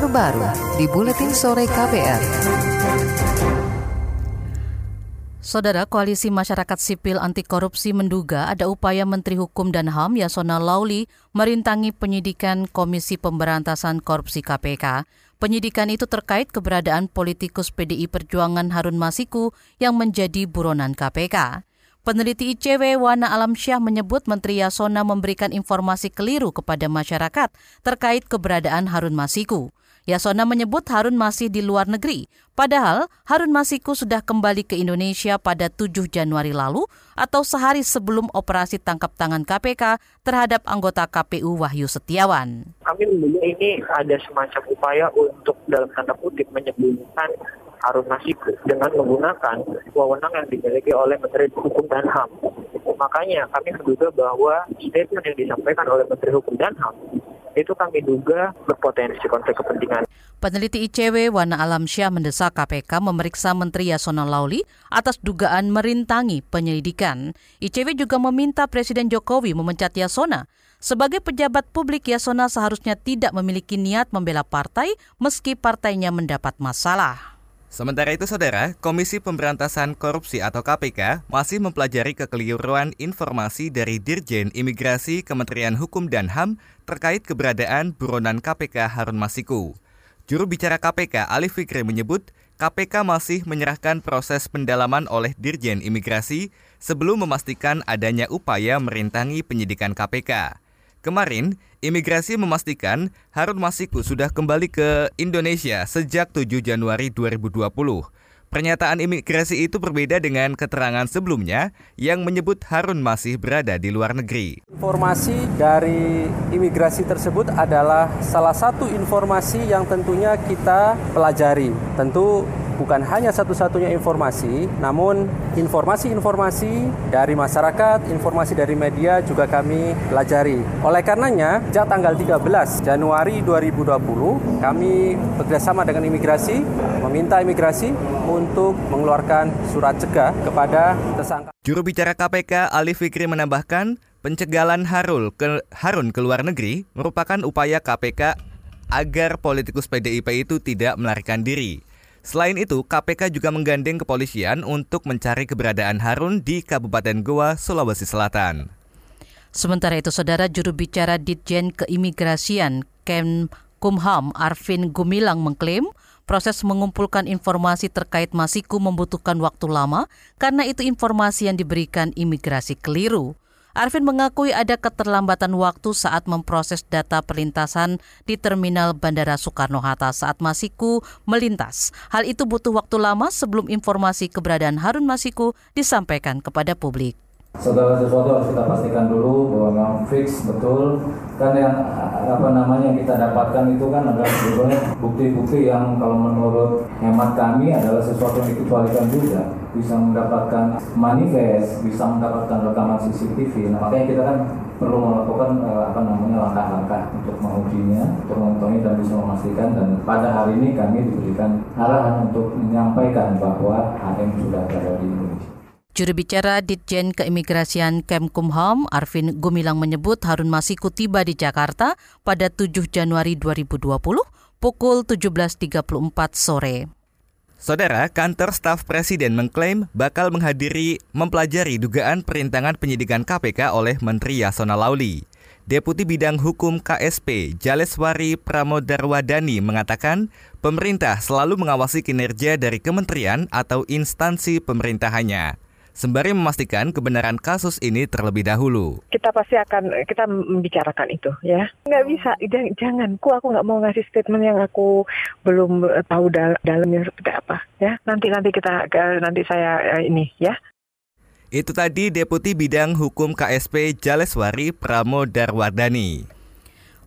terbaru di Buletin Sore KPR. Saudara Koalisi Masyarakat Sipil Anti Korupsi menduga ada upaya Menteri Hukum dan HAM Yasona Lauli merintangi penyidikan Komisi Pemberantasan Korupsi KPK. Penyidikan itu terkait keberadaan politikus PDI Perjuangan Harun Masiku yang menjadi buronan KPK. Peneliti ICW Wana Alam Syah menyebut Menteri Yasona memberikan informasi keliru kepada masyarakat terkait keberadaan Harun Masiku. Yasona menyebut Harun masih di luar negeri, padahal Harun Masiku sudah kembali ke Indonesia pada 7 Januari lalu atau sehari sebelum operasi tangkap tangan KPK terhadap anggota KPU Wahyu Setiawan. Kami menduga ini ada semacam upaya untuk dalam tanda kutip menyembunyikan Harun Masiku dengan menggunakan wewenang yang dimiliki oleh Menteri Hukum dan HAM. Makanya kami menduga bahwa statement yang disampaikan oleh Menteri Hukum dan HAM itu kami duga berpotensi konflik kepentingan. Peneliti ICW Wana Alam Syah mendesak KPK memeriksa Menteri Yasona Lauli atas dugaan merintangi penyelidikan. ICW juga meminta Presiden Jokowi memecat Yasona. Sebagai pejabat publik, Yasona seharusnya tidak memiliki niat membela partai meski partainya mendapat masalah. Sementara itu, saudara, Komisi Pemberantasan Korupsi atau KPK masih mempelajari kekeliruan informasi dari Dirjen Imigrasi Kementerian Hukum dan HAM terkait keberadaan buronan KPK Harun Masiku. Juru bicara KPK Ali Fikri menyebut KPK masih menyerahkan proses pendalaman oleh Dirjen Imigrasi sebelum memastikan adanya upaya merintangi penyidikan KPK. Kemarin, imigrasi memastikan Harun Masiku sudah kembali ke Indonesia sejak 7 Januari 2020. Pernyataan imigrasi itu berbeda dengan keterangan sebelumnya yang menyebut Harun masih berada di luar negeri. Informasi dari imigrasi tersebut adalah salah satu informasi yang tentunya kita pelajari. Tentu bukan hanya satu-satunya informasi, namun informasi-informasi dari masyarakat, informasi dari media juga kami pelajari. Oleh karenanya, sejak tanggal 13 Januari 2020, kami bekerjasama dengan imigrasi, meminta imigrasi untuk mengeluarkan surat cegah kepada tersangka. Juru bicara KPK Ali Fikri menambahkan, pencegalan Harul ke Harun ke luar negeri merupakan upaya KPK agar politikus PDIP itu tidak melarikan diri. Selain itu, KPK juga menggandeng kepolisian untuk mencari keberadaan Harun di Kabupaten Goa, Sulawesi Selatan. Sementara itu, Saudara juru bicara Ditjen Keimigrasian Kumham Arvin Gumilang mengklaim proses mengumpulkan informasi terkait Masiku membutuhkan waktu lama karena itu informasi yang diberikan imigrasi keliru. Arvin mengakui ada keterlambatan waktu saat memproses data perlintasan di Terminal Bandara Soekarno-Hatta saat Masiku melintas. Hal itu butuh waktu lama sebelum informasi keberadaan Harun Masiku disampaikan kepada publik. Segala sesuatu harus kita pastikan dulu bahwa memang fix betul kan yang apa namanya yang kita dapatkan itu kan adalah sebetulnya bukti-bukti yang kalau menurut hemat kami adalah sesuatu yang dikecualikan juga bisa mendapatkan manifest bisa mendapatkan rekaman CCTV nah makanya kita kan perlu melakukan eh, apa namanya langkah-langkah untuk mengujinya untuk dan bisa memastikan. Dan pada hari ini kami diberikan arahan untuk menyampaikan bahwa HM sudah berada di Indonesia. Juru bicara Ditjen Keimigrasian Kemkumham, Arvin Gumilang menyebut Harun Masiku tiba di Jakarta pada 7 Januari 2020 pukul 17.34 sore. Saudara, kantor staf presiden mengklaim bakal menghadiri mempelajari dugaan perintangan penyidikan KPK oleh Menteri Yasona Lauli. Deputi Bidang Hukum KSP Jaleswari Pramodarwadani mengatakan pemerintah selalu mengawasi kinerja dari kementerian atau instansi pemerintahannya sembari memastikan kebenaran kasus ini terlebih dahulu. Kita pasti akan kita membicarakan itu ya. Nggak bisa, jangan. Ku aku nggak mau ngasih statement yang aku belum tahu dal dalamnya seperti apa ya. Nanti nanti kita nanti saya eh, ini ya. Itu tadi Deputi Bidang Hukum KSP Jaleswari Pramodarwardani.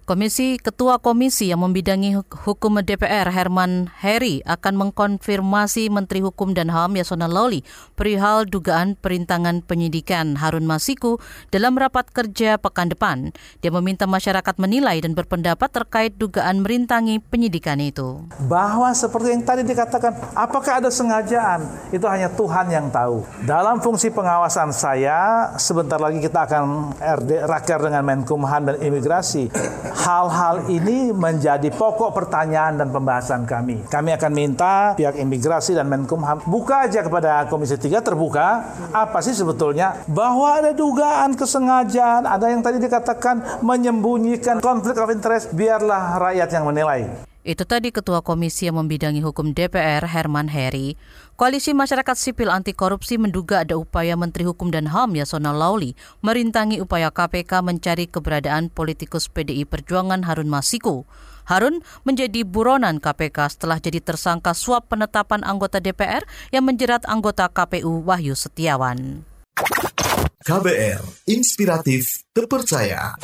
Komisi Ketua Komisi yang membidangi hukum DPR Herman Heri akan mengkonfirmasi Menteri Hukum dan HAM Yasona Lawli perihal dugaan perintangan penyidikan Harun Masiku dalam rapat kerja pekan depan. Dia meminta masyarakat menilai dan berpendapat terkait dugaan merintangi penyidikan itu. Bahwa seperti yang tadi dikatakan, apakah ada sengajaan? Itu hanya Tuhan yang tahu. Dalam fungsi pengawasan saya, sebentar lagi kita akan RD dengan Menkumham dan Imigrasi hal-hal ini menjadi pokok pertanyaan dan pembahasan kami. Kami akan minta pihak imigrasi dan Menkumham buka aja kepada Komisi 3 terbuka apa sih sebetulnya bahwa ada dugaan kesengajaan, ada yang tadi dikatakan menyembunyikan konflik of interest, biarlah rakyat yang menilai. Itu tadi Ketua Komisi yang membidangi hukum DPR Herman Heri. Koalisi Masyarakat Sipil Anti Korupsi menduga ada upaya Menteri Hukum dan HAM Yasona Lauli merintangi upaya KPK mencari keberadaan politikus PDI Perjuangan Harun Masiku. Harun menjadi buronan KPK setelah jadi tersangka suap penetapan anggota DPR yang menjerat anggota KPU Wahyu Setiawan. KBR, inspiratif, terpercaya.